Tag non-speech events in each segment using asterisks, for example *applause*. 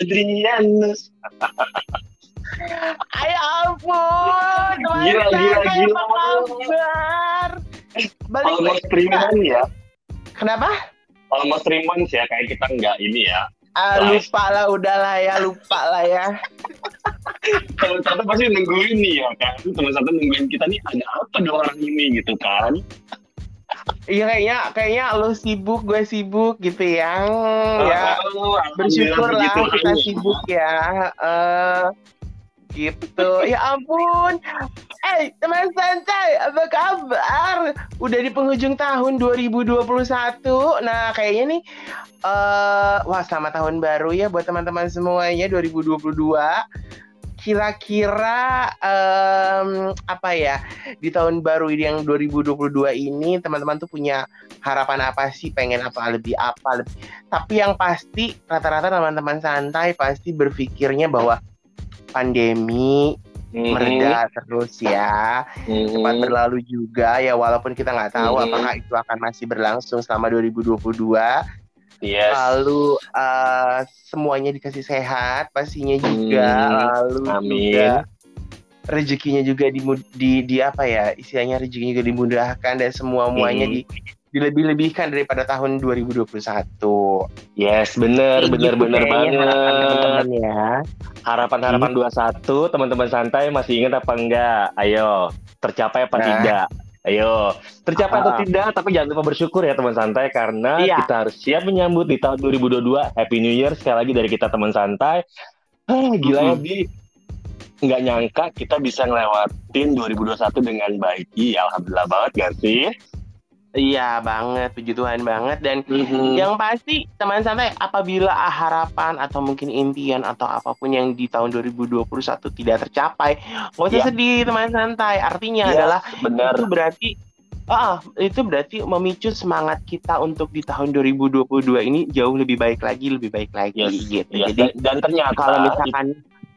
Adrianus. Ayo ampun, Gila, gila, gila. kabar? Balik Almost three months ya. Kenapa? Almost three months ya kayak kita nggak ini ya. Ah, lupa lah, udahlah ya, lupa lah ya. Teman satu pasti nungguin nih ya kan. Teman satu nungguin kita nih ada apa dua orang ini gitu kan. Iya kayaknya, kayaknya lo sibuk, gue sibuk gitu ya. ya, Oh, bersyukur lah kita sibuk ya. Eh, gitu. Ya ampun. Eh, teman santai, apa kabar? Udah di penghujung tahun 2021. Nah, kayaknya nih eh wah selamat tahun baru ya buat teman-teman semuanya 2022. Kira-kira em, apa ya di tahun baru ini yang 2022 ini teman-teman tuh punya harapan apa sih? Pengen apa lebih apa lebih tapi yang pasti rata-rata teman-teman santai pasti berpikirnya bahwa pandemi Mhm. mereda terus ya Mhm. cepat berlalu juga ya walaupun kita nggak tahu Mhm. apakah itu akan masih berlangsung selama 2022 Yes. lalu eh, semuanya dikasih sehat pastinya juga Hmm, lalu amin. juga rezekinya juga di, di di apa ya istilahnya rezekinya juga dimudahkan dan semua muanya Hmm. di dilebih-lebihkan daripada tahun 2021 Yes, bener, Kayak bener, gitu bener banget. harapan teman-teman ya. Harapan-harapan 21, teman-teman santai masih ingat apa enggak? Ayo, tercapai apa Nah. tidak? Ayo, tercapai atau Ah. tidak, tapi jangan lupa bersyukur ya teman santai karena Iya. kita harus siap menyambut di tahun 2022. Happy New Year sekali lagi dari kita teman santai. Ah, gila ya. Di. Nggak nyangka kita bisa ngelewatin 2021 dengan baik. Iya, alhamdulillah banget gak sih? Iya banget, puji Tuhan banget dan Mhm. yang pasti teman santai apabila harapan atau mungkin impian atau apa pun yang di tahun 2021 tidak tercapai, nggak usah Iya. sedih teman santai. Artinya Iya, adalah bener. itu berarti Ah, itu berarti memicu semangat kita untuk di tahun 2022 ini jauh lebih baik lagi, lebih baik lagi Yes, gitu. yes. Jadi dan, dan ternyata kalau misalkan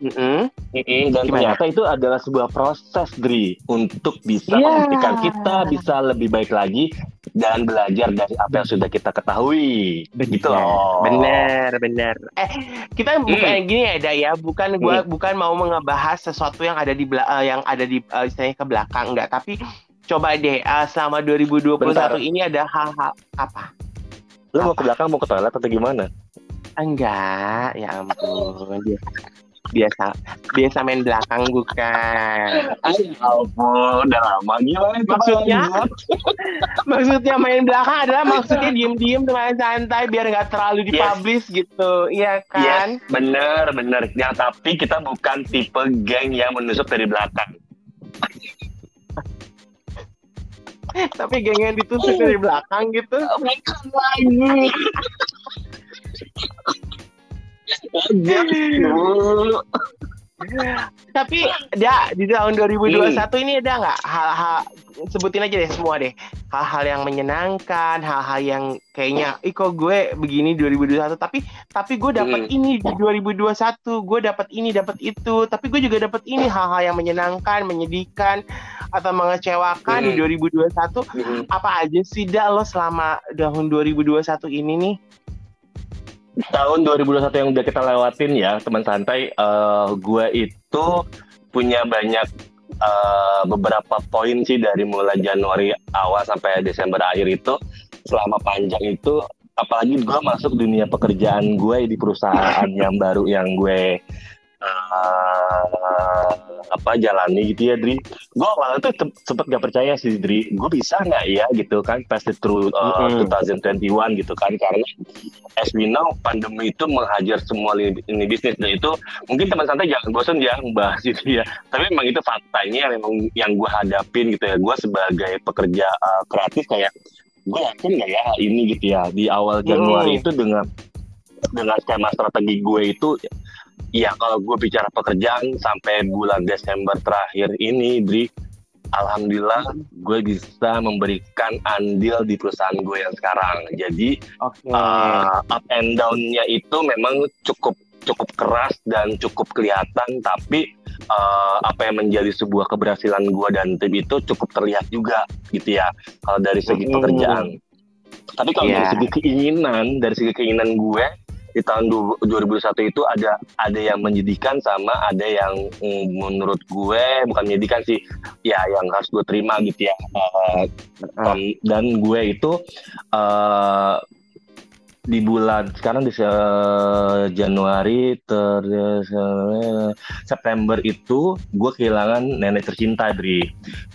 Mm-mm. Mm-mm, dan Gimana? ternyata itu adalah sebuah proses, Dri, untuk bisa Iya. membuktikan kita bisa lebih baik lagi dan belajar dari apa yang sudah kita ketahui. Begitu loh. Bener, bener. Eh, kita bukan Hmm. gini ya, Da ya. Bukan gua bukan mau ngebahas sesuatu yang ada di eh, yang ada di eh, istilahnya ke belakang enggak, tapi coba deh eh, selama 2021 Bentar. ini ada hal-hal apa? Lu mau ke belakang mau ke toilet atau gimana? Enggak, ya ampun. Biasa biasa main belakang bukan. Ay, ampun, udah lama gila itu Maksudnya? Maksudnya main belakang adalah maksudnya diem-diem teman santai biar nggak terlalu Yes. dipublish gitu. Iya kan? Yes, bener, bener. Ya, tapi kita bukan tipe geng yang menusuk dari belakang. Tapi geng yang ditusuk dari belakang gitu. Bukan lagi. Lanjut dulu. *laughs* Tapi ya di tahun 2021 ini ada nggak hal-hal sebutin aja deh semua deh hal-hal yang menyenangkan, hal-hal yang kayaknya, ih kok gue begini 2021 tapi tapi gue dapat Hmm. ini di 2021, gue dapat ini dapat itu, tapi gue juga dapat ini hal-hal yang menyenangkan, menyedihkan atau mengecewakan di Hmm. 2021 apa aja sih dah lo selama tahun 2021 ini nih? Tahun 2021 yang udah kita lewatin ya teman santai eh gue itu punya banyak eh, beberapa poin sih dari mulai Januari awal sampai Desember akhir itu. Selama panjang itu apalagi gue masuk dunia pekerjaan gue di perusahaan *laughs* yang baru yang gue eh, apa jalani gitu ya Dri. Gue awalnya tuh sempet gak percaya sih Dri. Gue bisa nggak ya gitu kan pass it through uh, Mm-mm. 2021 gitu kan karena as we know pandemi itu menghajar semua lini, lini bisnis. Dan itu mungkin teman santai jangan bosan ya membahas itu ya. Tapi memang itu faktanya memang yang gue hadapin gitu ya. Gue sebagai pekerja uh, kreatif kayak gue yakin nggak ya ini gitu ya. Di awal Januari Hmm. itu dengan dengan skema strategi gue itu ya kalau gue bicara pekerjaan sampai bulan Desember terakhir ini Dri Alhamdulillah gue bisa memberikan andil di perusahaan gue yang sekarang jadi Oke. uh, up and down-nya itu memang cukup cukup keras dan cukup kelihatan tapi uh, apa yang menjadi sebuah keberhasilan gua dan tim itu cukup terlihat juga gitu ya kalau dari segi Mm. pekerjaan Tapi kalau yeah. dari iya. segi keinginan, dari segi keinginan gue di tahun 2021 itu ada ada yang menyedihkan sama ada yang mm, menurut gue bukan menyedihkan sih ya yang harus gue terima gitu ya uh, um, dan gue itu uh, di bulan sekarang di uh, Januari ter uh, September itu gue kehilangan nenek tercinta Dri.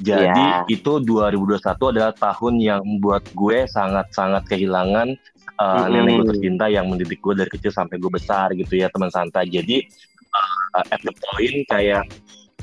Jadi yeah. itu 2021 adalah tahun yang buat gue sangat-sangat kehilangan uh, mm -hmm. nenek gue tercinta yang mendidik gue dari kecil sampai gue besar gitu ya teman santai. Jadi uh, at the point kayak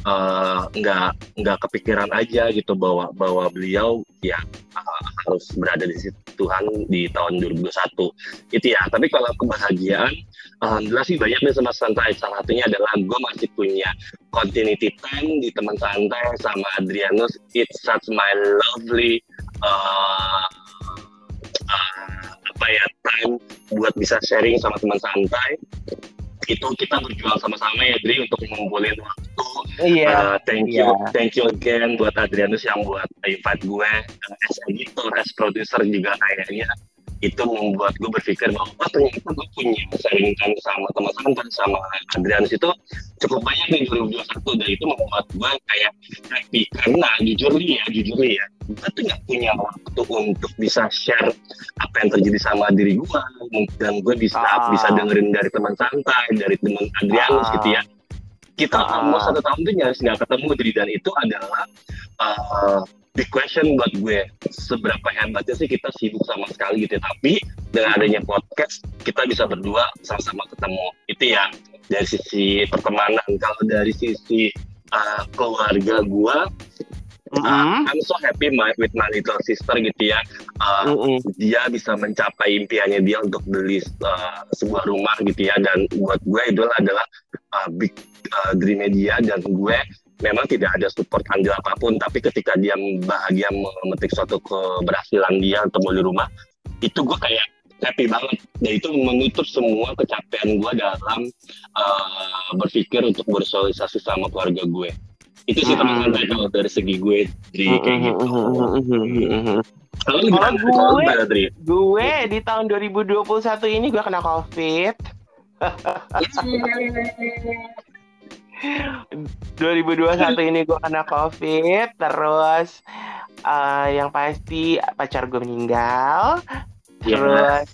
Eh, nggak uh, nggak kepikiran aja gitu bahwa bahwa beliau ya uh, harus berada di situ Tuhan di tahun 2021 itu ya tapi kalau kebahagiaan alhamdulillah sih banyak nih sama santai salah satunya adalah gue masih punya continuity time di teman santai sama Adrianus it's such my lovely uh, uh, apa ya time buat bisa sharing sama teman santai itu kita berjuang sama-sama ya Dri untuk mengumpulin waktu. Iya. Uh, thank you, iya. thank you again buat Adrianus yang buat invite gue as editor, as producer juga kayaknya itu membuat gue berpikir bahwa oh, ternyata gue punya sharingkan sama teman-teman sama Adrianus itu cukup banyak nih 2021 dan itu membuat gue kayak happy karena jujur nih ya jujur nih ya gue tuh nggak punya waktu untuk bisa share apa yang terjadi sama diri gue dan gue bisa ah. bisa dengerin dari teman santai dari teman Adrianus ah. gitu ya kita ah. mau satu tahun tuh nyaris nggak ketemu jadi dan itu adalah uh, big question buat gue seberapa hebatnya sih kita sibuk sama sekali gitu ya. tapi dengan adanya podcast kita bisa berdua sama-sama ketemu itu ya dari sisi pertemanan kalau dari sisi uh, keluarga gue Uh, mm-hmm. I'm so happy my, with my little sister gitu ya. Uh, mm-hmm. Dia bisa mencapai impiannya dia untuk beli uh, sebuah rumah gitu ya. Dan buat gue itu adalah uh, big uh, dream dia dan gue memang tidak ada support andil apa pun tapi ketika dia bahagia memetik suatu keberhasilan dia untuk beli rumah itu gue kayak happy banget. Dan itu menutup semua kecapean gue dalam uh, berpikir untuk bersosialisasi sama keluarga gue. Itu sih teman-teman hmm. kalau dari segi gue dari hmm, kayak gitu. kalau gue, gue di tahun 2021 ini gue kena covid 2021 ini gue kena covid terus uh, yang pasti pacar gue meninggal yeah. terus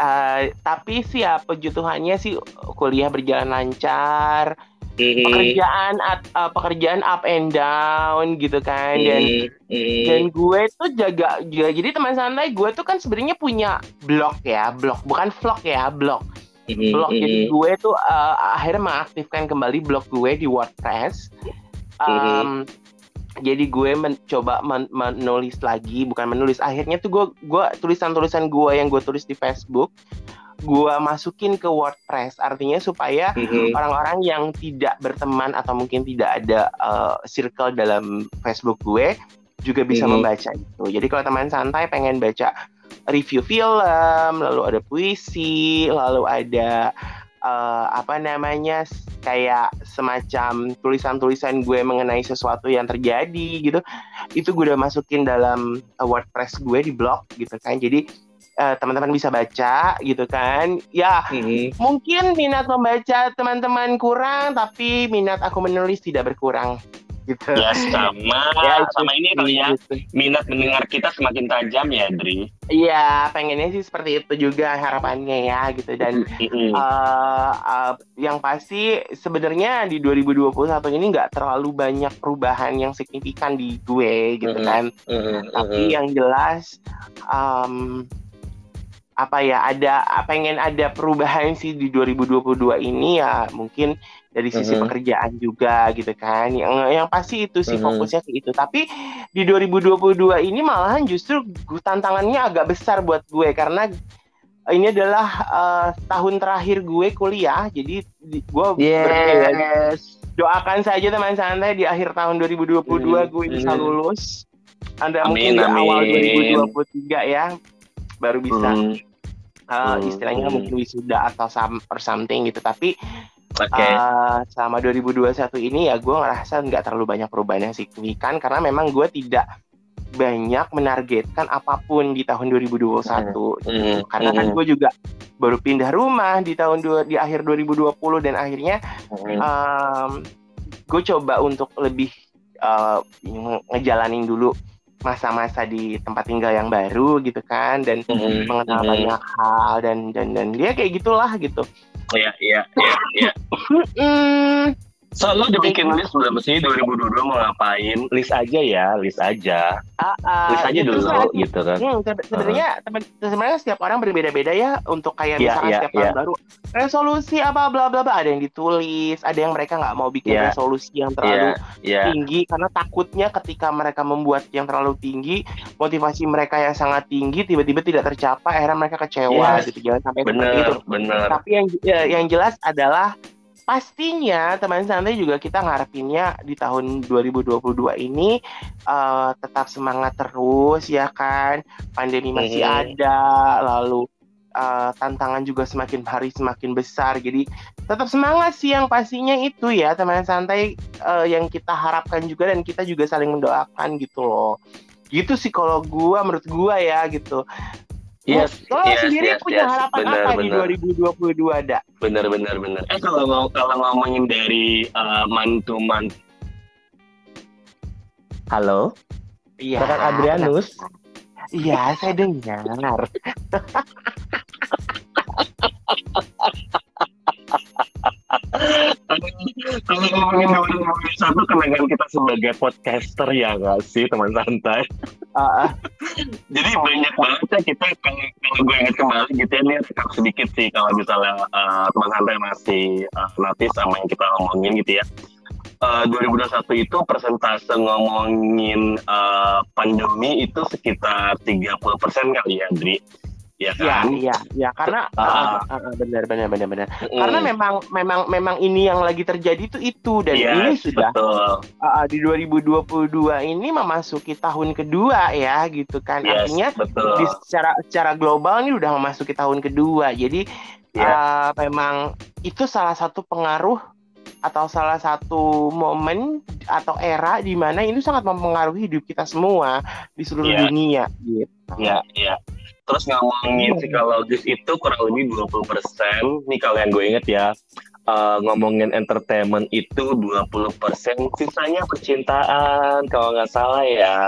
uh, tapi sih ya puji Tuhannya sih kuliah berjalan lancar mm-hmm. pekerjaan uh, pekerjaan up and down gitu kan dan mm-hmm. dan gue tuh jaga juga jadi teman santai gue tuh kan sebenarnya punya blog ya blog bukan vlog ya blog. Blog jadi gue tuh uh, akhirnya mengaktifkan kembali blog gue di WordPress. Um, jadi gue mencoba men menulis lagi bukan menulis. Akhirnya tuh gue gue tulisan-tulisan gue yang gue tulis di Facebook gue masukin ke WordPress. Artinya supaya mm-hmm. orang-orang yang tidak berteman atau mungkin tidak ada uh, circle dalam Facebook gue juga bisa mm-hmm. membaca itu. Jadi kalau teman santai pengen baca review film, lalu ada puisi, lalu ada uh, apa namanya kayak semacam tulisan-tulisan gue mengenai sesuatu yang terjadi gitu. Itu gue udah masukin dalam uh, WordPress gue di blog gitu kan. Jadi uh, teman-teman bisa baca gitu kan. Ya, hmm. mungkin minat membaca teman-teman kurang tapi minat aku menulis tidak berkurang gitu. Ya sama ya, sama ini kali ya gitu. minat mendengar kita semakin tajam ya Dri. Iya pengennya sih seperti itu juga harapannya ya gitu dan uh, uh, yang pasti sebenarnya di 2021 ini nggak terlalu banyak perubahan yang signifikan di gue gitu kan. Tapi yang jelas um, apa ya ada pengen ada perubahan sih di 2022 ini ya mungkin dari sisi uh -huh. pekerjaan juga gitu kan yang yang pasti itu sih uh -huh. fokusnya ke itu tapi di 2022 ini malahan justru tantangannya agak besar buat gue karena ini adalah uh, tahun terakhir gue kuliah jadi di, gue yes. doakan saja teman santai di akhir tahun 2022 hmm. gue bisa lulus anda amin, mungkin di awal 2023 ya baru bisa hmm. Uh, istilahnya hmm. mungkin wisuda atau some, or something gitu tapi Okay. Uh, selama 2021 ini ya gue ngerasa nggak terlalu banyak perubahan yang signifikan karena memang gue tidak banyak menargetkan apa pun di tahun 2021 Hmm. gitu. karena kan Hmm. gue juga baru pindah rumah di tahun dua, di akhir 2020 dan akhirnya Hmm. gue coba untuk lebih uh, nge- ngejalanin dulu masa-masa di tempat tinggal yang baru gitu kan dan Hmm. mengenal Hmm. banyak hal dan dan dan dia kayak gitulah gitu. Iya, iya, iya, iya. *laughs* Hmm, So, lo udah bikin list belum sih 2022 mau ngapain? List aja ya, list aja. ah, ah, List aja dulu sih. gitu kan. Hmm, sebe- sebenarnya temen- sebenarnya setiap orang berbeda-beda ya untuk kayak Iya, misalkan iya, setiap tahun iya. baru resolusi apa bla bla bla ada yang ditulis, ada yang mereka nggak mau bikin Iya. resolusi yang terlalu Iya, tinggi karena takutnya ketika mereka membuat yang terlalu tinggi motivasi mereka yang sangat tinggi tiba-tiba tidak tercapai akhirnya mereka kecewa Yes. gitu jangan sampai seperti itu. bener, bener. Tapi yang ya, yang jelas adalah pastinya teman santai juga kita ngarepinnya di tahun 2022 ini eh, tetap semangat terus ya kan? Pandemi masih Mhm. ada lalu eh, tantangan juga semakin hari semakin besar. Jadi tetap semangat sih yang pastinya itu ya teman santai eh, yang kita harapkan juga dan kita juga saling mendoakan gitu loh. Gitu sih kalau gua menurut gua ya gitu Yes, Lo yes, sendiri yes, punya yes. harapan Benar, apa di benar. 2022 ada? Bener, bener, bener. Eh, kalau ngom- kalau ngomongin dari uh, month to month. Halo, Iya. Kakak Adrianus. Iya, saya dengar. *laughs* Kalau ngomongin 2021 kenangan kita sebagai podcaster ya nggak sih teman santai. Ah, ah. Jadi banyak banget ya kita kalau kalau gue ingat kembali gitu ya ini rekap sedikit sih kalau misalnya uh, teman santai masih uh, notice sama yang kita ngomongin gitu ya. Uh, 2021 itu persentase ngomongin uh, pandemi itu sekitar 30% kali ya, Dri. Ya Iya, kan? iya, iya, karena Ah. ah, ah, ah, benar, benar, benar, benar. Mm. Karena memang, memang, memang ini yang lagi terjadi itu itu dan Yes, ini sudah betul. ah, di 2022 ini memasuki tahun kedua ya, gitu kan. Yes, Artinya betul. di secara secara global ini udah memasuki tahun kedua. Jadi Ya. ah, memang itu salah satu pengaruh atau salah satu momen atau era di mana ini sangat mempengaruhi hidup kita semua di seluruh Ya. dunia gitu. Ya, ya. Terus ngomongin psikologis itu kurang lebih 20%. Nih kalau yang gue inget ya, eh, ngomongin entertainment itu 20%, sisanya percintaan kalau nggak salah ya.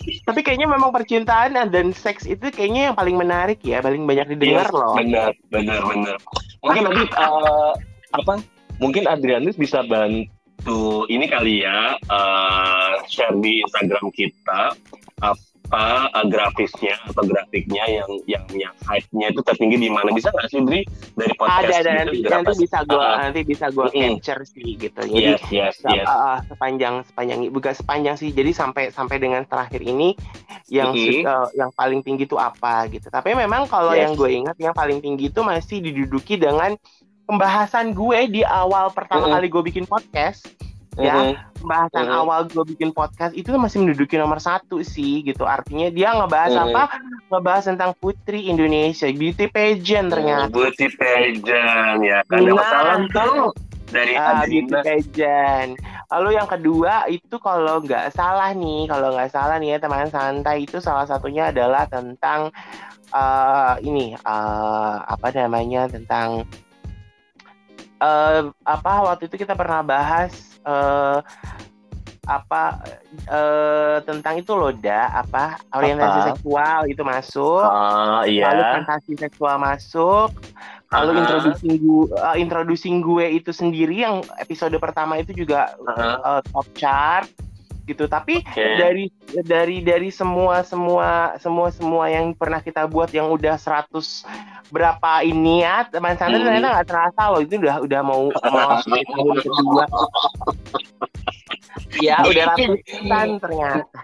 Tapi kayaknya memang percintaan dan seks itu kayaknya yang paling menarik ya, paling banyak didengar Yes, loh. Benar, benar, benar. Mungkin nanti eh, apa? Mungkin Adrianus bisa bantu ini kali ya eh, share di Instagram kita apa eh, grafisnya atau grafiknya yang yang yang hype-nya itu tertinggi di mana bisa nggak sih Dri dari podcast Ada ada gitu, nanti nanti bisa gua Ah, nanti bisa gua Mm-mm. capture sih gitu. Jadi yes yes yes ah, ah, sepanjang sepanjang bukan sepanjang sih jadi sampai sampai dengan terakhir ini yang Mhm. su- eh, yang paling tinggi itu apa gitu tapi memang kalau Yes. yang gue ingat yang paling tinggi itu masih diduduki dengan pembahasan gue di awal pertama Mhm. kali gue bikin podcast ya pembahasan Mhm. awal gue bikin podcast itu masih menduduki nomor satu sih gitu artinya dia ngebahas Mhm. apa ngebahas tentang putri Indonesia beauty pageant ternyata Beauty pageant ya kan Nah. salam tuh dari Ah, beauty pageant. Lalu yang kedua itu kalau nggak salah nih, kalau nggak salah nih ya teman santai itu salah satunya adalah tentang eh, ini eh, apa namanya tentang eh, apa waktu itu kita pernah bahas eh, apa eh, tentang itu loh da apa orientasi Apa? seksual itu masuk. Lalu iya. Fantasi seksual masuk. Lalu Ah. introducing gue introducing gue itu sendiri yang episode pertama itu juga Ah, uh, top chart gitu tapi oke. dari dari dari semua semua semua semua yang pernah kita buat yang udah 100 berapa ini ya teman santai Hmm. ternyata nggak terasa loh itu udah udah mau mau tahun kedua ya udah ratusan ternyata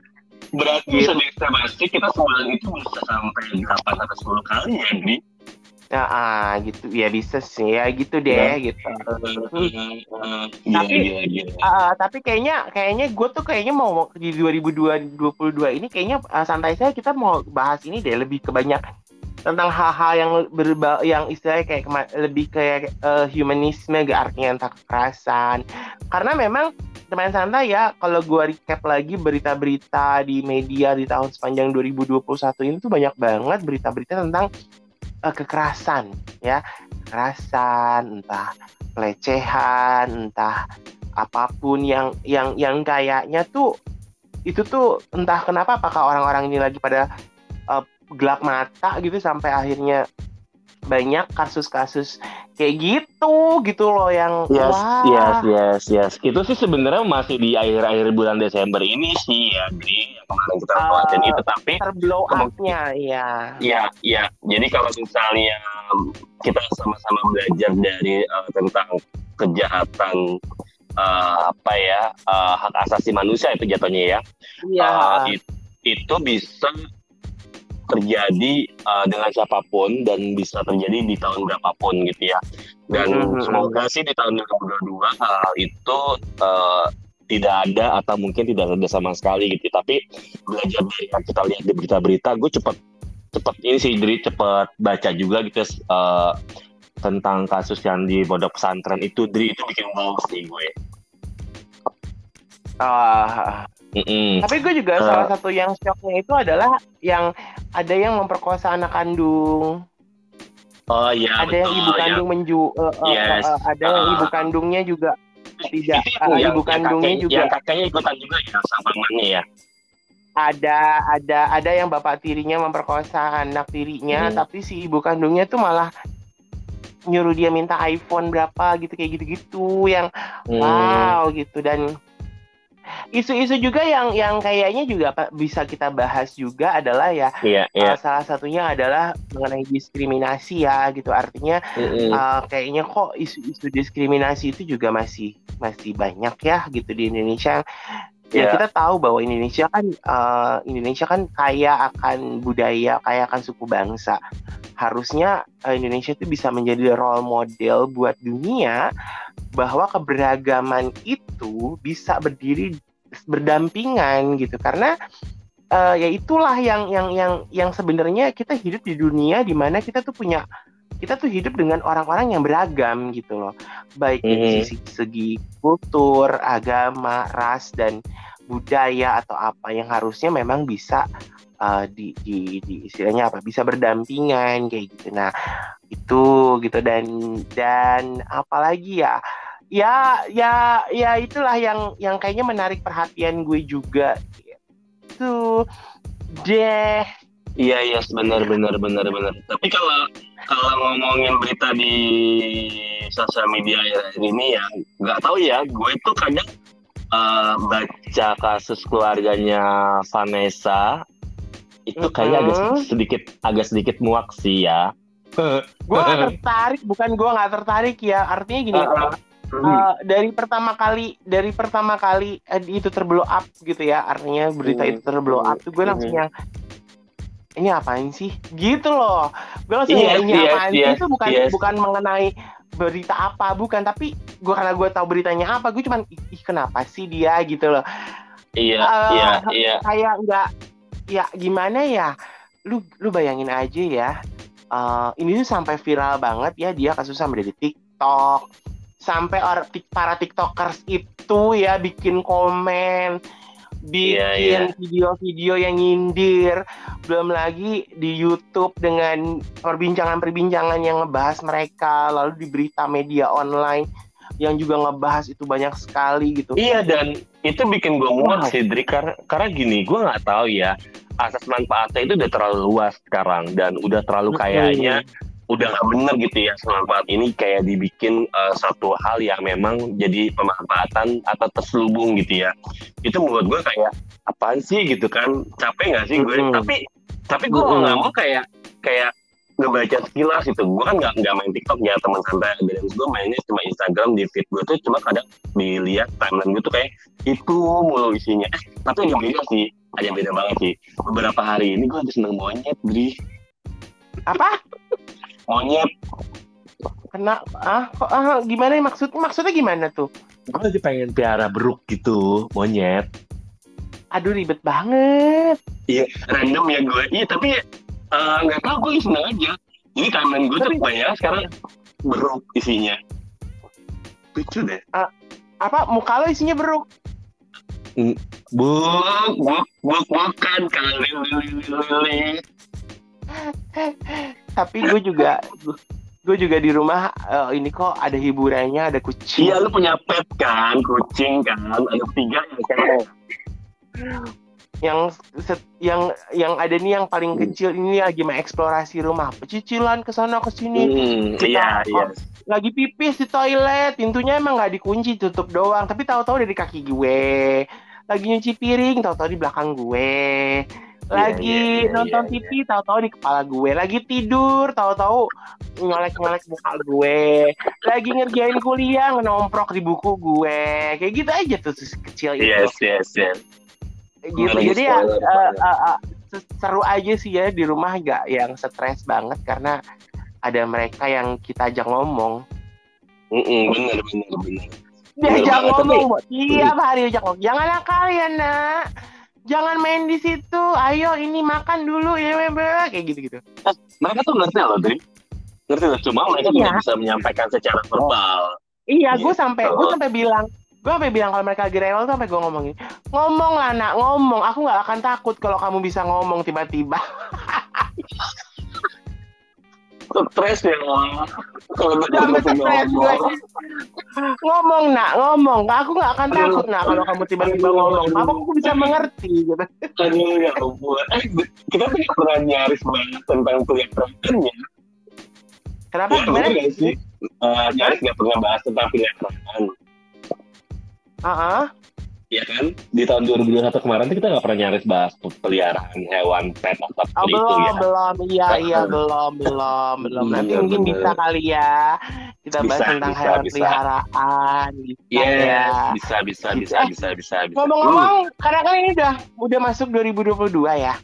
Berarti Gitu. bisa diestimasi kita sebulan itu bisa sampai 8 sampai 10 kali ya, Dri? Nah ah, gitu. Ya bisa sih. Ya gitu deh Ya. gitu. Gila, Tapi- gila, gila. Ah, tapi kayaknya kayaknya gue tuh kayaknya mau di 2022 ini kayaknya ah, santai saya kita mau bahas ini deh lebih ke banyak tentang hal-hal yang berba yang istilahnya kayak lebih kayak eh, humanisme gak artinya tentang kekerasan. Karena memang teman santai ya, kalau gue recap lagi berita-berita di media di tahun sepanjang 2021 ini tuh banyak banget berita-berita tentang uh, kekerasan ya, kekerasan, entah pelecehan, entah apa pun yang yang yang kayaknya tuh itu tuh entah kenapa apakah orang-orang ini lagi pada uh, gelap mata gitu sampai akhirnya banyak kasus-kasus kayak gitu gitu loh yang yes wah. yes yes yes. Itu sih sebenarnya masih di akhir-akhir bulan Desember ini sih ya Dri. Yang kemarin kita uh, itu tapi terblow upnya ya ya ya jadi kalau misalnya kita sama-sama belajar dari uh, tentang kejahatan uh, apa ya uh, hak asasi manusia itu jatuhnya ya, ya. Uh, it, itu bisa terjadi uh, dengan siapa pun dan bisa terjadi di tahun berapapun gitu ya. Dan mm-hmm. semoga sih di tahun 2022 hal itu uh, tidak ada atau mungkin tidak ada sama sekali gitu. Tapi belajar dari yang kita lihat di berita-berita, gue cepet cepet ini sih dari cepet baca juga gitu uh, tentang kasus yang di pondok pesantren itu dari itu bikin bau sih gue. Ah, Mm-mm. Tapi gue juga uh, salah satu yang shocknya itu adalah yang ada yang memperkosa anak kandung. Oh iya. Ada betul, yang ibu kandung ya. menju, uh, yes. uh, uh, ada uh, yang ibu kandungnya juga tidak. Uh, yang, ibu kandungnya yang juga. Yang kakaknya ikutan juga ya sama mamanya ya. Ada ada ada yang bapak tirinya memperkosa anak tirinya, hmm. tapi si ibu kandungnya tuh malah nyuruh dia minta iPhone berapa gitu kayak gitu-gitu yang hmm. wow gitu dan isu-isu juga yang yang kayaknya juga bisa kita bahas juga adalah ya yeah, yeah. Uh, salah satunya adalah mengenai diskriminasi ya gitu artinya mm-hmm. uh, kayaknya kok isu-isu diskriminasi itu juga masih masih banyak ya gitu di Indonesia ya yeah. kita tahu bahwa Indonesia kan uh, Indonesia kan kaya akan budaya kaya akan suku bangsa harusnya uh, Indonesia itu bisa menjadi role model buat dunia bahwa keberagaman itu bisa berdiri berdampingan gitu. Karena uh, ya itulah yang yang yang yang sebenarnya kita hidup di dunia di mana kita tuh punya kita tuh hidup dengan orang-orang yang beragam gitu loh. Baik mm -hmm. dari sisi segi kultur agama ras dan budaya atau apa yang harusnya memang bisa uh, di, di di istilahnya apa bisa berdampingan kayak gitu. Nah itu gitu. Dan dan apalagi ya ya ya ya itulah yang yang kayaknya menarik perhatian gue juga. Itu deh. Iya iya benar benar benar benar. Tapi kalau kalau ngomongin berita di sosial media ini ya nggak tahu ya gue tuh kadang uh, baca kasus keluarganya Vanessa itu kayaknya mm -hmm. agak sedikit agak sedikit muak sih ya. Gue gak tertarik bukan gue nggak tertarik ya. Artinya gini uh, uh, dari pertama kali dari pertama kali uh, itu terblow up gitu ya artinya berita itu terblow up tuh gue langsung yang ini apain sih? Gitu loh. Gue langsung yes, ini yes, apain yes, sih? Itu bukan yes. bukan mengenai berita apa bukan tapi gue karena gue tahu beritanya apa gue cuman ih kenapa sih dia? Gitu loh. Iya uh, iya iya. kayak nggak ya gimana ya? Lu lu bayangin aja ya uh, ini tuh sampai viral banget ya dia kasus sampai di TikTok sampai orang para tiktokers itu ya bikin komen bikin yeah, yeah. video-video yang nyindir. Belum lagi di YouTube dengan perbincangan-perbincangan yang ngebahas mereka lalu di berita media online yang juga ngebahas itu banyak sekali gitu. Iya dan itu bikin gue muak sih Dri karena, karena gini gue nggak tahu ya asas manfaatnya itu udah terlalu luas sekarang dan udah terlalu kayaknya udah nggak bener gitu ya semanfaat ini kayak dibikin uh, satu hal yang memang jadi pemanfaatan atau terselubung gitu ya. Itu menurut gue kayak apaan sih? gitu kan. Capek nggak sih gue? Mm -hmm. tapi tapi gue nggak mm -hmm. mau kayak kayak ngebaca sekilas itu gue kan nggak nggak main TikTok ya teman santai. Dan gue mainnya cuma Instagram di feed gue tuh cuma kadang dilihat timeline gue tuh kayak itu mulu isinya. Eh tapi yang beda sih ada yang beda banget sih. Beberapa hari ini gue habis seneng monyet bri apa monyet. Kena ah kok ah gimana maksud maksudnya gimana tuh? Gue lagi pengen piara beruk gitu monyet. Aduh ribet banget. Iya random ya gue iya tapi eh, nggak uh, tahu gue seneng aja. Ini timeline gue tuh banyak sekarang beruk isinya. Lucu deh. Uh, Apa muka lo isinya beruk? Buk, buk, buk, bukan kali lili. *laughs* Tapi gue juga gue juga di rumah uh, ini kok ada hiburannya ada kucing. Iya lu punya pet kan, kucing kan, ada tiga yang kan. Yang set, yang yang ada nih yang paling kecil ini lagi mengeksplorasi rumah, pecicilan ke sana ke sini. Hmm, iya, iya. Lagi pipis di toilet, pintunya emang nggak dikunci, tutup doang. Tapi tahu-tahu dari kaki gue. Lagi nyuci piring, tahu-tahu di belakang gue lagi yeah, yeah, nonton yeah, TV yeah. tahu-tahu di kepala gue. Lagi tidur tahu-tahu nyolek-nyolek muka gue. Lagi ngerjain kuliah ngenomprok di buku gue. Kayak gitu aja tuh kecil itu. Yes yes yes. Gitu. Jadi ya uh, uh, uh, seru aja sih ya di rumah gak yang stres banget karena ada mereka yang kita ajak ngomong. Mm -mm, bener bener. Bener diajak ngomong tiap hari ajak ngomong. Jangan nakal ya nak jangan main di situ. Ayo ini makan dulu ya kayak gitu gitu mereka tuh ngerti loh Dri ngerti loh cuma mereka iya. tidak bisa menyampaikan secara verbal. Iya gue gitu. sampai gue sampai bilang gue sampai bilang kalau mereka lagi rewel tuh sampai gue ngomongin ngomong lah nak ngomong. Aku nggak akan takut kalau kamu bisa ngomong tiba-tiba *laughs* stres ya kalau stres gue ngomong. nak. Ngomong. Aku nggak akan takut nak kalau kamu tiba-tiba ngomong. Apa aku bisa mengerti gitu. Aduh ya ampun. Eh, kita tuh pernah nyaris banget tentang kuliah perempuannya kenapa? Ya, gimana? sih? Uh, nyaris nggak pernah bahas tentang pilihan ah uh -huh ya kan? Di tahun 2021 kemarin tuh kita nggak pernah nyaris bahas peliharaan hewan pet atau oh, belum, itu ya. belum. Iya iya belum belum belum. *laughs* Nanti hmm, mungkin bisa kali ya. Kita bahas bisa, tentang bisa, hewan bisa. peliharaan bisa yes, ya. bisa bisa bisa bisa bisa bisa. ngomong-ngomong hmm. karena kan ini udah udah masuk 2022 ya.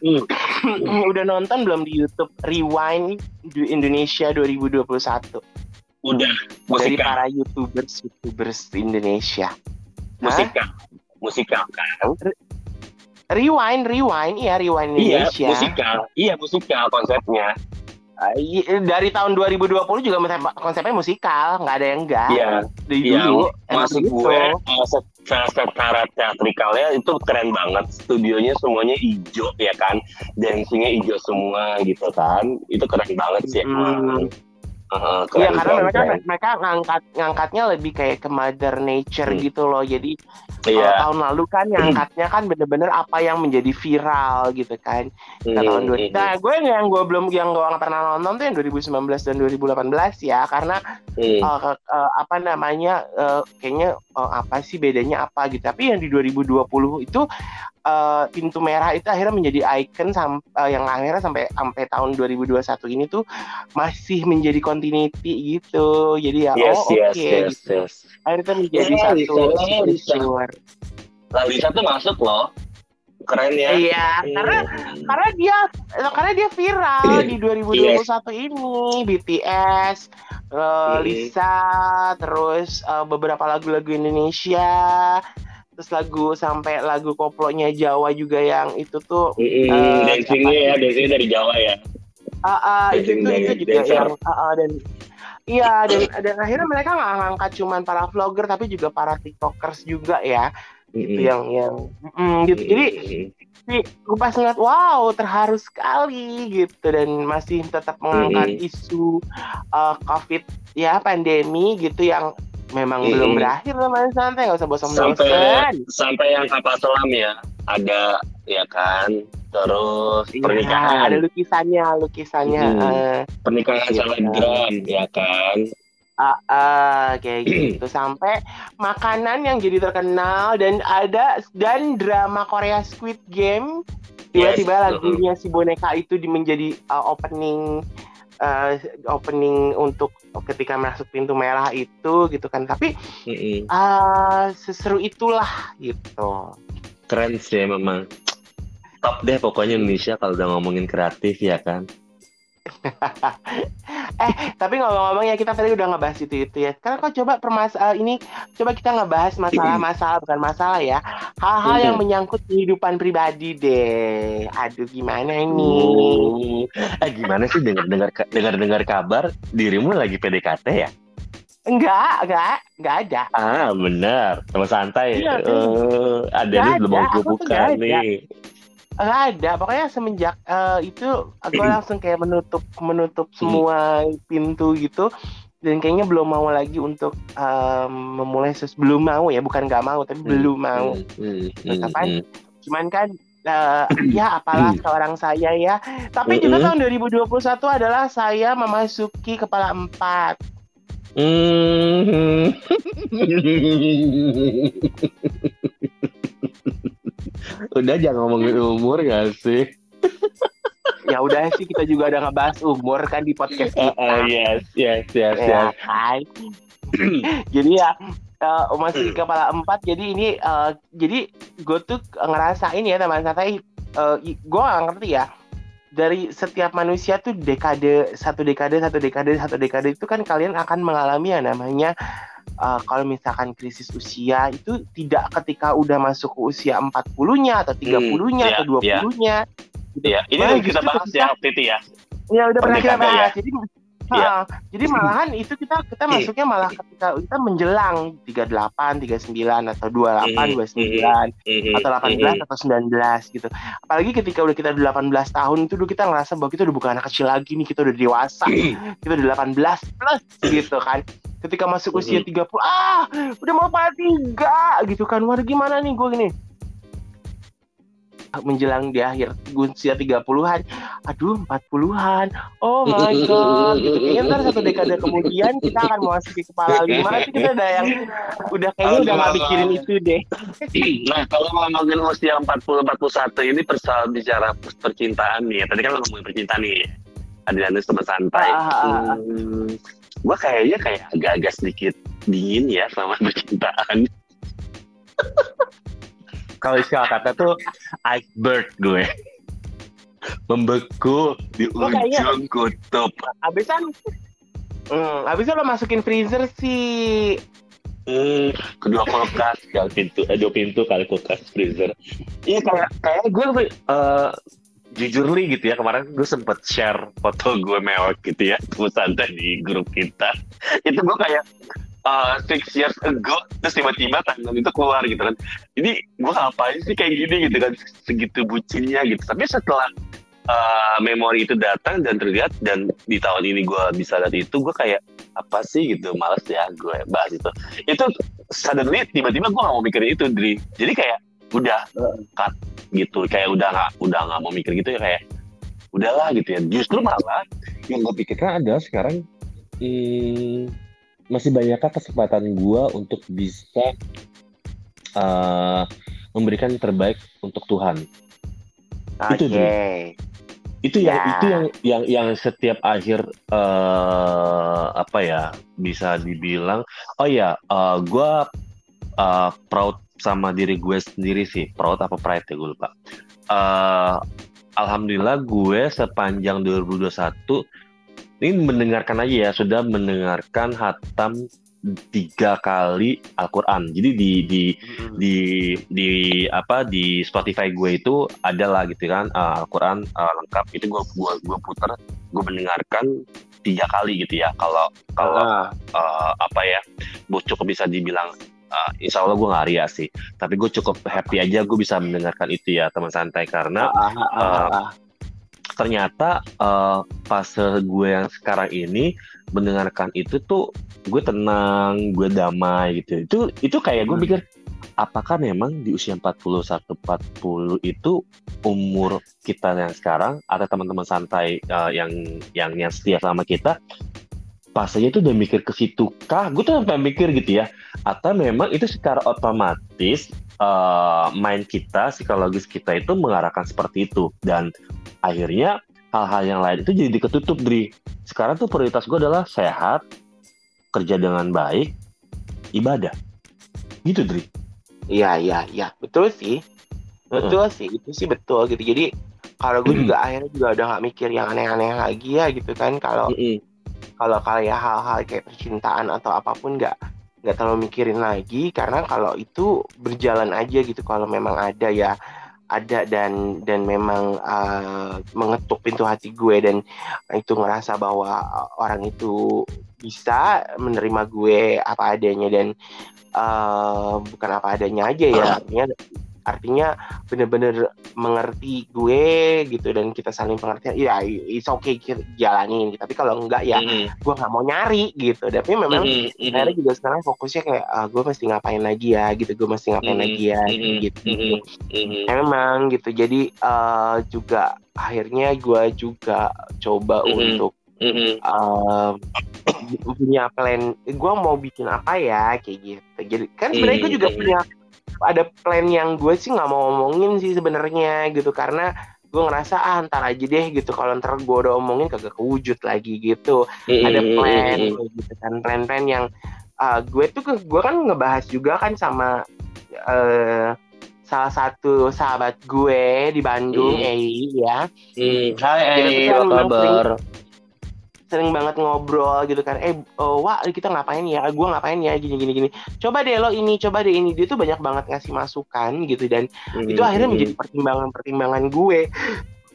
Mm. *clears throat* udah nonton belum di YouTube? Rewind Indonesia 2021? Udah. Dari para YouTubers YouTubers Indonesia musika. Musika kan? Rewind rewind. Iya rewind iya, Indonesia. iya musika. Iya musika konsepnya. Uh, dari tahun 2020 juga konsepnya musikal. Nggak ada yang enggak iya. Dari iya, dulu masuk gitu. gue uh, secara teatrikalnya itu keren banget. Studionya semuanya hijau ya kan? Dancingnya hijau semua gitu kan? Itu keren banget sih hmm. Iya uh, karena mereka mereka ngangkat ngangkatnya lebih kayak ke mother nature hmm. gitu loh. Jadi yeah. tahun lalu kan ngangkatnya kan bener-bener apa yang menjadi viral gitu kan. Nah, hmm. tahun dua. Nah gue yang gue belum yang gue nggak pernah nonton tuh yang 2019 dan 2018 ya karena hmm. uh, uh, apa namanya uh, kayaknya uh, apa sih bedanya apa gitu. Tapi yang di 2020 itu uh, pintu merah itu akhirnya menjadi icon sam uh, yang akhirnya sampai sampai tahun 2021 ini tuh masih menjadi continuity gitu. Jadi ya yes, oh oke okay, yes, gitu. Yes. Akhirnya menjadi yeah, satu Lisa, Lalisa tuh masuk loh. Keren ya. Iya, hmm. karena karena dia karena dia viral hmm. di 2021 yes. ini BTS, uh, hmm. Lisa, terus uh, beberapa lagu-lagu Indonesia terus lagu sampai lagu koplonya Jawa juga yang itu tuh mm -hmm. uh, dancingnya ya dancingnya dari Jawa ya uh, uh, itu itu, itu juga dancer. yang uh, uh, dan iya dan dan akhirnya mereka nggak ngangkat cuman para vlogger tapi juga para tiktokers juga ya mm -hmm. gitu yang yang mm, gitu jadi gue pas ngeliat wow terharu sekali gitu dan masih tetap mengangkat mm -hmm. isu uh, covid ya pandemi gitu yang memang hmm. belum berakhir namanya santai nggak usah bosan-bosan sampai sampai yang kapal selam ya ada ya kan terus ya, pernikahan ada lukisannya lukisannya hmm. uh, pernikahan gitu. selebgram ya kan uh, uh, kayak *clears throat* gitu sampai makanan yang jadi terkenal dan ada dan drama Korea Squid Game tiba-tiba yes. lagunya si boneka itu menjadi uh, opening uh, opening untuk ketika masuk pintu merah itu gitu kan. Tapi mm-hmm. uh, seseru itulah gitu. Keren sih memang. Top deh pokoknya Indonesia kalau udah ngomongin kreatif ya kan *laughs* eh tapi ngomong-ngomong ya kita tadi udah ngebahas itu itu ya. Sekarang kok coba permasalahan ini coba kita ngebahas masalah-masalah bukan masalah ya. Hal-hal yang menyangkut kehidupan pribadi deh. Aduh gimana ini? Eh gimana sih dengar dengar dengar dengar kabar dirimu lagi PDKT ya? Enggak, enggak, enggak ada. Ah, benar. Teman santai. Iya, Eh, ada nih belum ada, mau aku nggak ada. Pokoknya semenjak eh, itu gue *clears throat* langsung kayak menutup menutup semua pintu gitu. Dan kayaknya belum mau lagi untuk em, memulai ses belum mau ya, bukan nggak mau tapi belum mau. Hmm, hmm, hmm, hmm. Cuman kan eh, ya apalah seorang saya ya. Tapi juga tahun 2021 adalah saya memasuki kepala empat. *laughs* Udah jangan ngomongin umur gak sih? Ya udah sih kita juga udah ngebahas umur kan di podcast kita. oh, yes, yes, yes, Ya yes. kan? *clears throat* jadi ya eh, masih kepala empat jadi ini eh, jadi gue tuh ngerasain ya teman santai uh, gue gak ngerti ya dari setiap manusia tuh dekade satu dekade satu dekade satu dekade itu kan kalian akan mengalami yang namanya eh, kalau misalkan krisis usia itu tidak ketika udah masuk ke usia 40-nya atau 30-nya iya, atau 20-nya Iya, ini Wah, udah kita justru bahas ketika- ya waktu itu ya. Ya udah pernah kita Pendekatan ya. bahas. Jadi Iya. ha, jadi malahan itu kita kita masuknya malah ketika kita menjelang 38, 39 atau 28, Mhm, 29 Mhm, atau 18 atau 19 gitu. Apalagi ketika udah kita 18 tahun itu dulu kita ngerasa bahwa kita udah bukan anak kecil lagi nih, kita udah dewasa. *clears throat* kita udah 18 plus gitu kan. Ketika masuk usia 30, ah, udah mau pada tiga gitu kan. Waduh gimana nih gue gini menjelang di akhir usia 30-an aduh 40-an oh my *laughs* god gitu kayaknya ntar satu dekade kemudian kita akan memasuki kepala lima itu kita udah yang udah kayaknya udah gak mikirin itu deh *clears throat* Nah, kalau ngomongin usia 40 41 ini persoal bicara percintaan nih. ya. Tadi kan lo ngomongin percintaan nih. Adrianus teman santai. Ah, ah, ah. Hmm, gua kayaknya kayak agak-agak sedikit dingin ya sama percintaan. *laughs* kalau istilah kata tuh iceberg gue. Membeku di Lo kayaknya- ujung kutub. abisan hmm, abisnya lo masukin freezer sih Hmm, kedua kulkas, yang pintu, eh, dua pintu kali kulkas freezer. Iya kayak kayak gue eh jujur li gitu ya kemarin gue sempet share foto gue mewek gitu ya santai di grup kita. *laughs* Itu gue kayak eh, six years ago terus tiba-tiba tanggal itu keluar gitu kan. Jadi gue ngapain sih kayak gini gitu kan segitu bucinnya gitu. Tapi setelah eh, memori itu datang dan terlihat dan di tahun ini gue bisa lihat itu gue kayak apa sih gitu males ya gue bahas itu. Itu suddenly tiba-tiba gue gak mau mikirin itu Dri. Jadi kayak udah cut gitu kayak udah nggak udah nggak mau mikir gitu ya kayak udahlah gitu ya justru malah yang gue pikirkan adalah sekarang hmm, masih banyakkah kesempatan gue untuk bisa eh, memberikan terbaik untuk Tuhan Itu, oke Dri. itu yang Ya. itu yang yang yang setiap akhir eh apa ya bisa dibilang oh ya eh gue eh, proud sama diri gue sendiri sih. Proud apa pride ya gue lupa. Eh alhamdulillah gue sepanjang 2021 ini mendengarkan aja ya sudah mendengarkan hatam tiga kali Al-Quran. Jadi di di Mm-mm. di di apa di Spotify gue itu ada lah gitu kan uh, Al-Quran uh, lengkap. Itu gue gua gua puter gue mendengarkan tiga kali gitu ya. Kalau kalau Ah, uh, apa ya gue cukup bisa dibilang uh, Insya Allah gue nggak ria sih tapi gue cukup happy aja gue bisa mendengarkan itu ya teman santai karena ah. ternyata uh, fase gue yang sekarang ini mendengarkan itu tuh gue tenang, gue damai gitu. Itu itu kayak gue Hmm. pikir apakah memang di usia 41 40 itu umur kita yang sekarang atau teman-teman santai uh, yang yang yang setia sama kita fasenya itu udah mikir ke situ kah? Gue tuh sampai mikir gitu ya. Atau memang itu secara otomatis uh, mind kita, psikologis kita itu mengarahkan seperti itu dan akhirnya hal-hal yang lain itu jadi ketutup Dri. Sekarang tuh prioritas gue adalah sehat, kerja dengan baik, ibadah. Gitu Dri. Iya iya iya betul sih betul sih itu sih betul gitu jadi kalau gue juga akhirnya juga udah nggak mikir yang aneh-aneh lagi ya gitu kan kalau Mm-mm. Kalau kayak hal-hal kayak percintaan atau apa pun nggak nggak terlalu mikirin lagi karena kalau itu berjalan aja gitu kalau memang ada ya ada dan dan memang uh, mengetuk pintu hati gue dan itu ngerasa bahwa orang itu bisa menerima gue apa adanya dan uh, bukan apa adanya aja ya *clears throat* artinya artinya bener-bener mengerti gue gitu dan kita saling pengertian ya it's okay jalanin tapi kalau enggak ya mm. gue nggak mau nyari gitu tapi memang mm -hmm. akhirnya juga sekarang fokusnya kayak ah, gue mesti ngapain lagi ya gitu gue mesti ngapain mm. lagi ya gitu, gitu. Mm -hmm. emang gitu jadi uh, juga akhirnya gue juga coba mm -hmm. untuk mm -hmm. uh, punya plan gue mau bikin apa ya kayak gitu jadi kan sebenarnya gue juga punya ada plan yang gue sih nggak mau ngomongin sih sebenarnya gitu karena gue ngerasa ah ntar aja deh gitu kalau ntar gue udah omongin kagak kewujud lagi gitu mm-hmm. ada plan gitu kan plan-plan yang uh, gue tuh gue kan ngebahas juga kan sama uh, salah satu sahabat gue di Bandung. Ei ya. Hai Ei, apa kabar? Sering banget ngobrol gitu kan. Eh oh, wah kita ngapain ya? Gue ngapain ya? Gini gini gini. Coba deh lo ini coba deh ini. Dia tuh banyak banget ngasih masukan gitu dan hmm. itu akhirnya menjadi pertimbangan pertimbangan gue.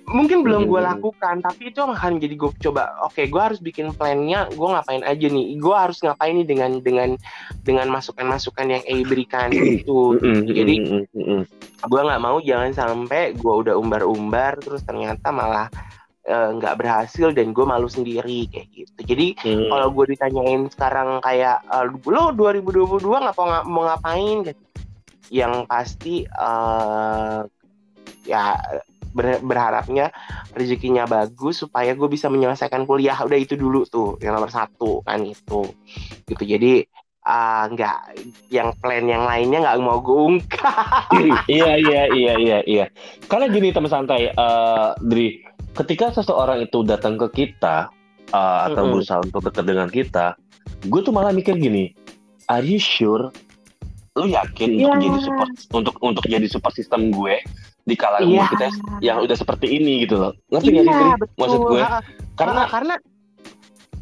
Mungkin belum gue hmm. lakukan tapi itu akan jadi gue coba oke okay, gue harus bikin plannya gue ngapain aja nih? Gue harus ngapain nih dengan dengan dengan masukan masukan yang A berikan itu hmm, jadi gue nggak mau jangan sampai gue udah umbar umbar terus ternyata malah Eh, nggak uh, berhasil dan gue malu sendiri kayak gitu. Jadi hmm. kalau gue ditanyain sekarang kayak uh, lo 2022 ngapa ng mau ngapain? Gitu. Yang pasti uh, ya ber berharapnya rezekinya bagus supaya gue bisa menyelesaikan kuliah. Udah itu dulu tuh yang nomor satu kan itu gitu jadi uh, nggak yang plan yang lainnya nggak mau gue ungkap. *laughs* Iya iya iya iya iya. Karena gini teman santai uh, Dri ketika seseorang itu datang ke kita uh, atau mm -hmm. berusaha untuk dekat dengan kita, gue tuh malah mikir gini, are you sure? Lu yakin yeah. untuk jadi support untuk untuk jadi support system gue di kala yeah. kita yang udah seperti ini gitu loh. Ngerti yeah, gak sih? Betul. Maksud gue? Karena karena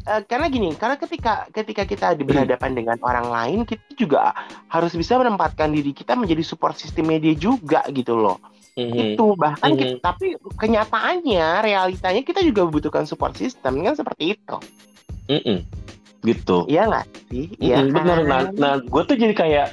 uh, karena gini, karena ketika ketika kita berhadapan hmm. dengan orang lain, kita juga harus bisa menempatkan diri kita menjadi support system media juga gitu loh hmm itu bahkan mm-hmm. kita, tapi kenyataannya realitanya kita juga membutuhkan support system kan seperti itu. Mm gitu. Iya nggak sih? Iya mm-hmm, benar. Nah, nah gue tuh jadi kayak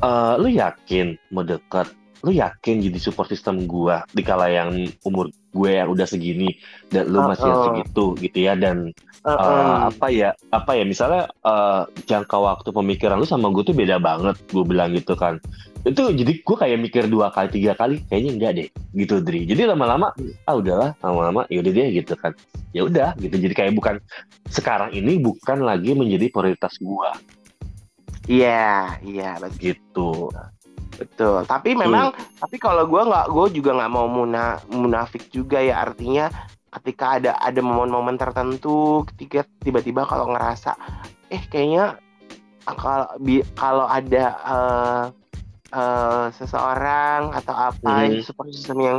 uh, lu yakin mau deket? Lu yakin jadi support system gue di kala yang umur gue yang udah segini dan lu masih uh, uh. segitu gitu ya dan uh, uh. Uh, apa ya apa ya misalnya uh, jangka waktu pemikiran lu sama gue tuh beda banget gue bilang gitu kan itu jadi gue kayak mikir dua kali tiga kali kayaknya enggak deh gitu Dri. Jadi lama-lama ah udahlah lama-lama ya udah deh gitu kan. Ya udah gitu. Jadi kayak bukan sekarang ini bukan lagi menjadi prioritas gue iya iya gitu. Betul. Tapi memang hmm. tapi kalau gue nggak gue juga nggak mau muna, munafik juga ya. Artinya ketika ada ada momen-momen tertentu ketika tiba-tiba kalau ngerasa eh kayaknya kalau kalau ada uh, uh, seseorang atau apa mm. support system yang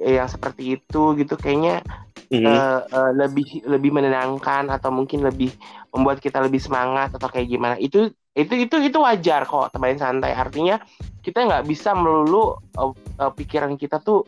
yang seperti itu gitu kayaknya mm. uh, uh, lebih lebih menenangkan atau mungkin lebih membuat kita lebih semangat atau kayak gimana itu itu itu itu wajar kok teman santai artinya kita nggak bisa melulu uh, uh, pikiran kita tuh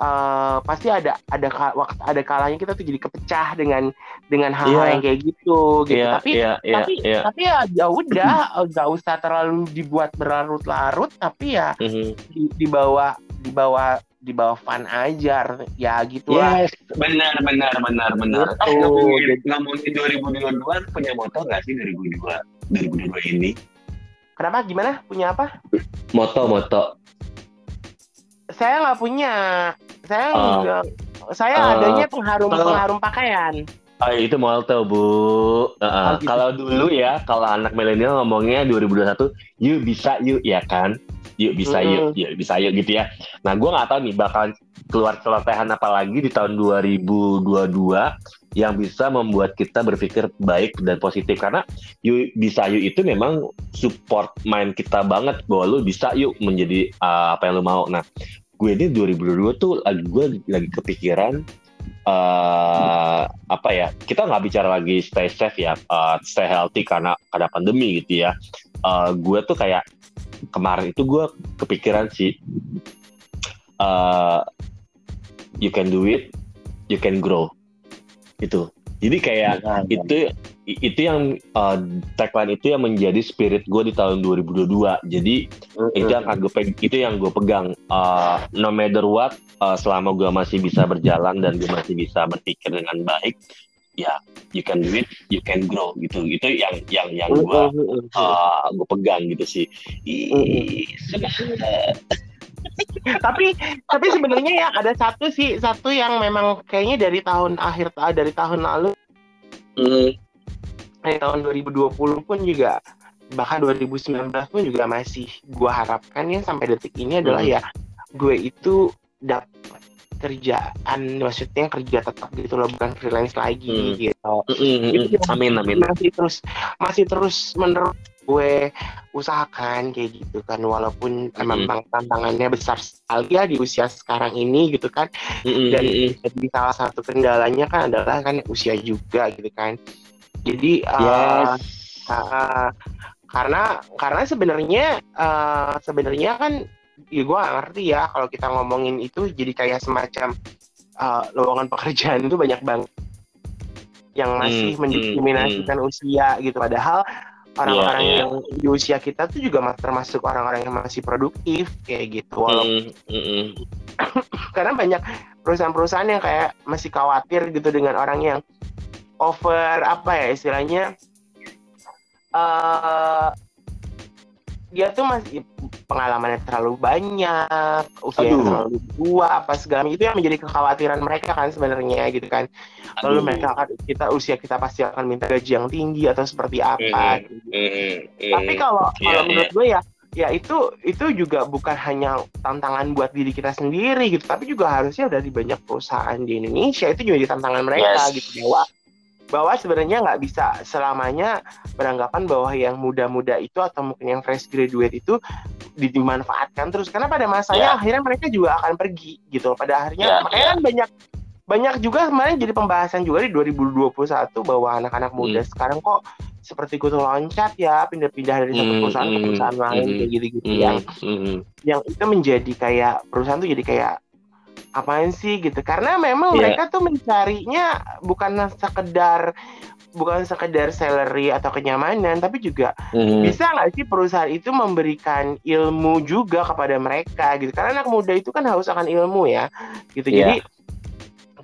uh, pasti ada ada waktu ada kalanya kita tuh jadi kepecah dengan dengan hal-hal yeah. yang kayak gitu gitu. Yeah, tapi yeah, yeah, tapi yeah. tapi ya ya udah nggak usah terlalu dibuat berlarut-larut tapi ya mm-hmm. di, di bawah di bawah di bawah fun aja ya gitu yes, benar benar benar benar. Oh, ngomongin, ngomongin 2022 punya moto nggak sih 2022 2022 ini? Kenapa? Gimana? Punya apa? Moto moto. Saya nggak punya. Saya uh, enggak, saya uh, adanya pengharum uh, pengharum pakaian. Oh, itu Molto, Bu. Uh, uh, oh, gitu. Kalau dulu ya, kalau anak milenial ngomongnya 2021, yuk bisa yuk ya kan? Yuk bisa mm. yuk, yuk bisa yuk gitu ya. Nah, gue nggak tahu nih bakal keluar celotehan apa lagi di tahun 2022 yang bisa membuat kita berpikir baik dan positif karena yuk bisa yuk itu memang support mind kita banget bahwa lu bisa yuk menjadi uh, apa yang lu mau. Nah, gue ini 2022 tuh lagi gue lagi kepikiran uh, apa ya kita nggak bicara lagi stay safe ya uh, stay healthy karena ada pandemi gitu ya. Uh, gue tuh kayak kemarin itu gue kepikiran sih uh, you can do it you can grow. Itu. Jadi kayak nah, itu itu yang uh, tagline itu yang menjadi spirit gue di tahun 2022 jadi mm-hmm. itu yang gue itu yang gue pegang. Uh, no matter what uh, selama gue masih bisa berjalan dan gue masih bisa berpikir dengan baik ya you can do it you can grow gitu. Itu yang yang yang gue uh, gue pegang gitu sih. *laughs* Tapi tapi sebenarnya ya ada satu sih satu yang memang kayaknya dari tahun akhir dari tahun lalu mm. Dari tahun 2020 pun juga bahkan 2019 pun juga masih gue harapkan ya sampai detik ini adalah mm. ya gue itu dapat kerjaan maksudnya kerja tetap gitu loh bukan freelance lagi hmm. gitu. Mm-hmm. Itu amin amin. Masih terus masih terus menerus gue usahakan kayak gitu kan walaupun mm-hmm. memang tantangannya besar sekali ya di usia sekarang ini gitu kan mm-hmm. dan jadi salah satu kendalanya kan adalah kan usia juga gitu kan jadi uh, uh, karena karena sebenarnya uh, sebenarnya kan ya gue gak ngerti ya kalau kita ngomongin itu jadi kayak semacam uh, lowongan pekerjaan itu banyak banget yang masih hmm, mendiskriminasikan hmm, usia gitu padahal orang-orang yeah, yeah. yang di usia kita tuh juga termasuk orang-orang yang masih produktif kayak gitu walaupun mm, mm, mm. *coughs* karena banyak perusahaan-perusahaan yang kayak masih khawatir gitu dengan orang yang over apa ya istilahnya uh, dia tuh masih pengalamannya terlalu banyak, usia yang terlalu tua, apa segala itu yang menjadi kekhawatiran mereka kan sebenarnya gitu kan. Lalu Aduh. mereka akan kita usia kita pasti akan minta gaji yang tinggi atau seperti apa. Mm, gitu. mm, mm, Tapi kalau yeah, kalau iya. menurut gue ya ya itu itu juga bukan hanya tantangan buat diri kita sendiri gitu, tapi juga harusnya dari banyak perusahaan di Indonesia itu juga jadi tantangan mereka yes. gitu bahwa bahwa sebenarnya nggak bisa selamanya beranggapan bahwa yang muda-muda itu atau mungkin yang fresh graduate itu dimanfaatkan terus. Karena pada masanya yeah. akhirnya mereka juga akan pergi gitu. Pada akhirnya yeah, makanya yeah. kan banyak banyak juga kemarin jadi pembahasan juga di 2021 bahwa anak-anak muda mm. sekarang kok seperti kutu loncat ya pindah-pindah dari satu hmm, perusahaan mm, ke perusahaan mm, lain mm, kayak gitu-gitu mm, yang mm, yang itu menjadi kayak perusahaan tuh jadi kayak apaan sih gitu karena memang yeah. mereka tuh mencarinya bukan sekedar bukan sekedar salary atau kenyamanan tapi juga mm. bisa nggak sih perusahaan itu memberikan ilmu juga kepada mereka gitu karena anak muda itu kan haus akan ilmu ya gitu yeah. jadi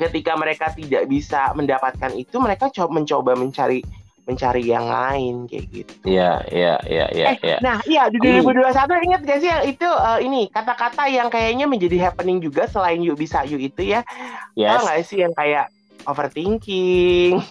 ketika mereka tidak bisa mendapatkan itu mereka coba mencoba mencari mencari yang lain kayak gitu. Iya, iya, iya, iya. Eh, ya. Nah, iya di 2021 hmm. ingat gak sih yang itu uh, ini kata-kata yang kayaknya menjadi happening juga selain yuk bisa yuk itu ya. Yes. Tahu gak sih yang kayak overthinking,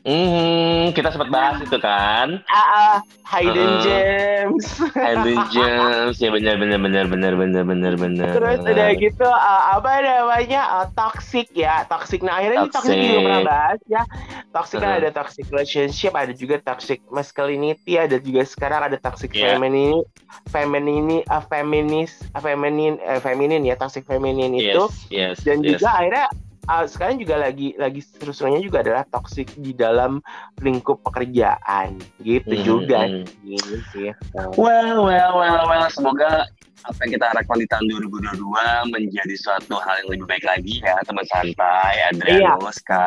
Hmm, kita sempat bahas itu kan. Ah, uh, hidden uh, gems. hidden gems, *laughs* ya benar benar benar benar benar benar benar. Terus udah gitu uh, apa namanya uh, toxic ya, toxic. Nah akhirnya toxic. ini toxic juga pernah bahas ya. Toxic uh. kan ada toxic relationship, ada juga toxic masculinity, ada juga sekarang ada toxic yeah. feminine, feminine, uh, feminis, uh, feminin, uh, feminin ya, toxic feminin itu. Yes, yes, Dan yes. juga akhirnya uh, sekarang juga lagi lagi seru-serunya juga adalah toxic di dalam lingkup pekerjaan gitu hmm, juga hmm. gitu sih. Well, well, well, well, semoga apa yang kita harapkan di tahun 2022 menjadi suatu hal yang lebih baik lagi ya teman santai Adrianus iya.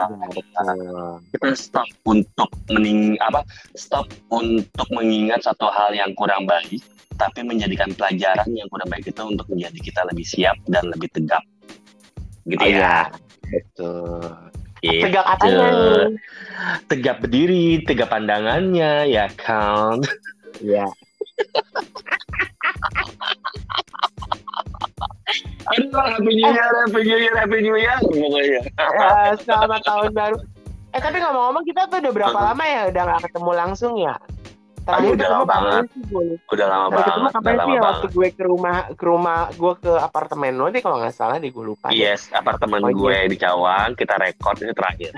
kita stop untuk mening apa stop untuk mengingat satu hal yang kurang baik tapi menjadikan pelajaran yang kurang baik itu untuk menjadi kita lebih siap dan lebih tegap gitu oh, ya. ya. Betul. Gitu. Tegak katanya Tegak berdiri, tegak pandangannya, ya kan? Iya. Aduh, happy new year, happy new year, happy new year, pokoknya. Ya, selamat tahun baru. Eh, tapi ngomong-ngomong kita tuh udah berapa lama ya udah gak ketemu langsung ya? Terakhir udah lama banget. udah lama banget. Ketemu kapan sih ya waktu gue ke rumah ke rumah gue ke apartemen lo deh kalau nggak salah deh gue lupa. Yes, deh. apartemen oh, gue iya. di Cawang kita rekod itu terakhir.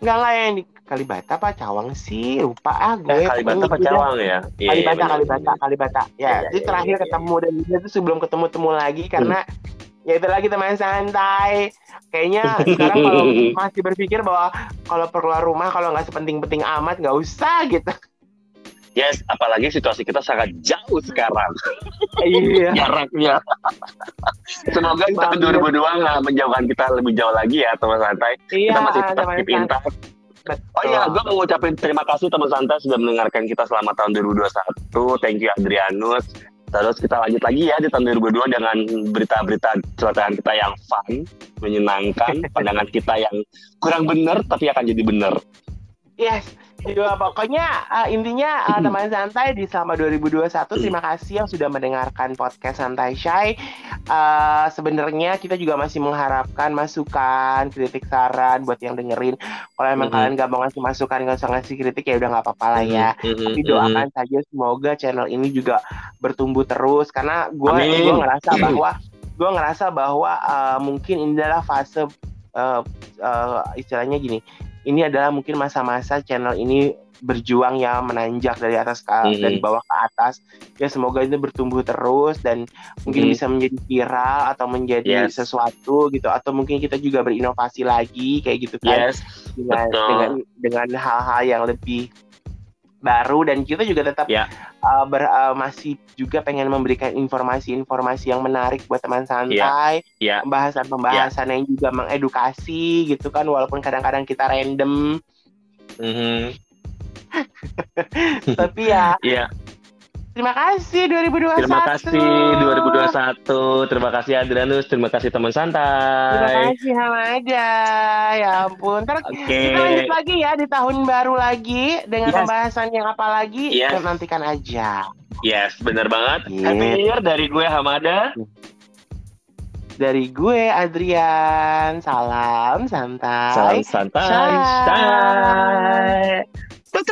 Enggak lah yang di Kalibata apa Cawang sih lupa ah gue. Eh, Kalibata apa Cawang ya? Iya, Kalibata, iya, Kalibata, Kalibata. Ya, ya, itu ya, terakhir ya, ketemu dan itu sebelum ketemu-temu lagi karena hmm. ya itu lagi teman santai. Kayaknya sekarang kalau *laughs* masih berpikir bahwa kalau keluar rumah kalau nggak sepenting-penting amat nggak usah gitu. Yes, apalagi situasi kita sangat jauh sekarang. Iya. *laughs* Jaraknya. Semoga di tahun 2002 nggak menjauhkan kita lebih jauh lagi ya teman santai. Iya, kita masih tetap keep in touch. Oh iya, gue mau ngucapin terima kasih teman santai sudah mendengarkan kita selama tahun 2021. Thank you Adrianus. Terus kita lanjut lagi ya di tahun 2022 dengan berita-berita celotehan kita yang fun, menyenangkan, *laughs* pandangan kita yang kurang benar tapi akan jadi benar. Yes. Juga pokoknya uh, intinya uh, teman santai di selama 2021 terima kasih yang sudah mendengarkan podcast Santai Shy. Uh, Sebenarnya kita juga masih mengharapkan masukan, kritik, saran buat yang dengerin. Kalau emang Mhm. kalian gak mau ngasih masukan, gak usah ngasih kritik ya udah nggak apa-apa lah ya. Mhm, Tapi mhm. doakan saja semoga channel ini juga bertumbuh terus karena gue gue ngerasa bahwa gue ngerasa bahwa uh, mungkin ini adalah fase uh, uh, istilahnya gini ini adalah mungkin masa-masa channel ini berjuang ya menanjak dari atas ke Mhm. dari bawah ke atas ya semoga ini bertumbuh terus dan mungkin Mhm. bisa menjadi viral atau menjadi Yes. sesuatu gitu atau mungkin kita juga berinovasi lagi kayak gitu kan Yes, dengan betul. dengan dengan hal-hal yang lebih baru dan kita juga tetap Ya. uh, ber- uh, masih juga pengen memberikan informasi-informasi yang menarik buat teman santai, ya. pembahasan-pembahasan yang juga mengedukasi gitu kan walaupun kadang-kadang kita random Mhm. *laughs* tapi ya Iya, terima kasih 2021 terima kasih 2021. Terima kasih Adrianus, terima kasih teman terima santai. kasih Hamada ya ampun ntar Oke. kita lanjut lagi ya di tahun baru lagi dengan Yes. pembahasan yang apa lagi Yes. Kita nantikan aja Yes, benar banget. Yes. Happy New Year dari gue Hamada. dari gue Adrian salam santai Salam santai. Tut,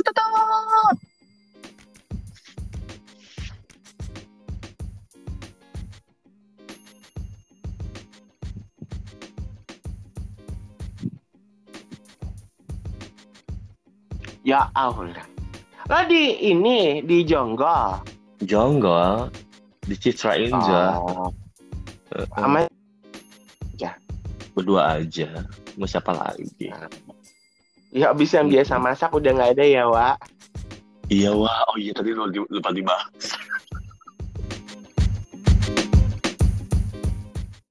Ya Allah. Lo di ini di Jonggol. Jonggol dicitrain aja. Oh, Eh, sama berdua aja. Mau siapa lagi? ya abis yang biasa masak udah nggak ada ya, Wak. Iya wah, oh iya tadi lupa dibahas.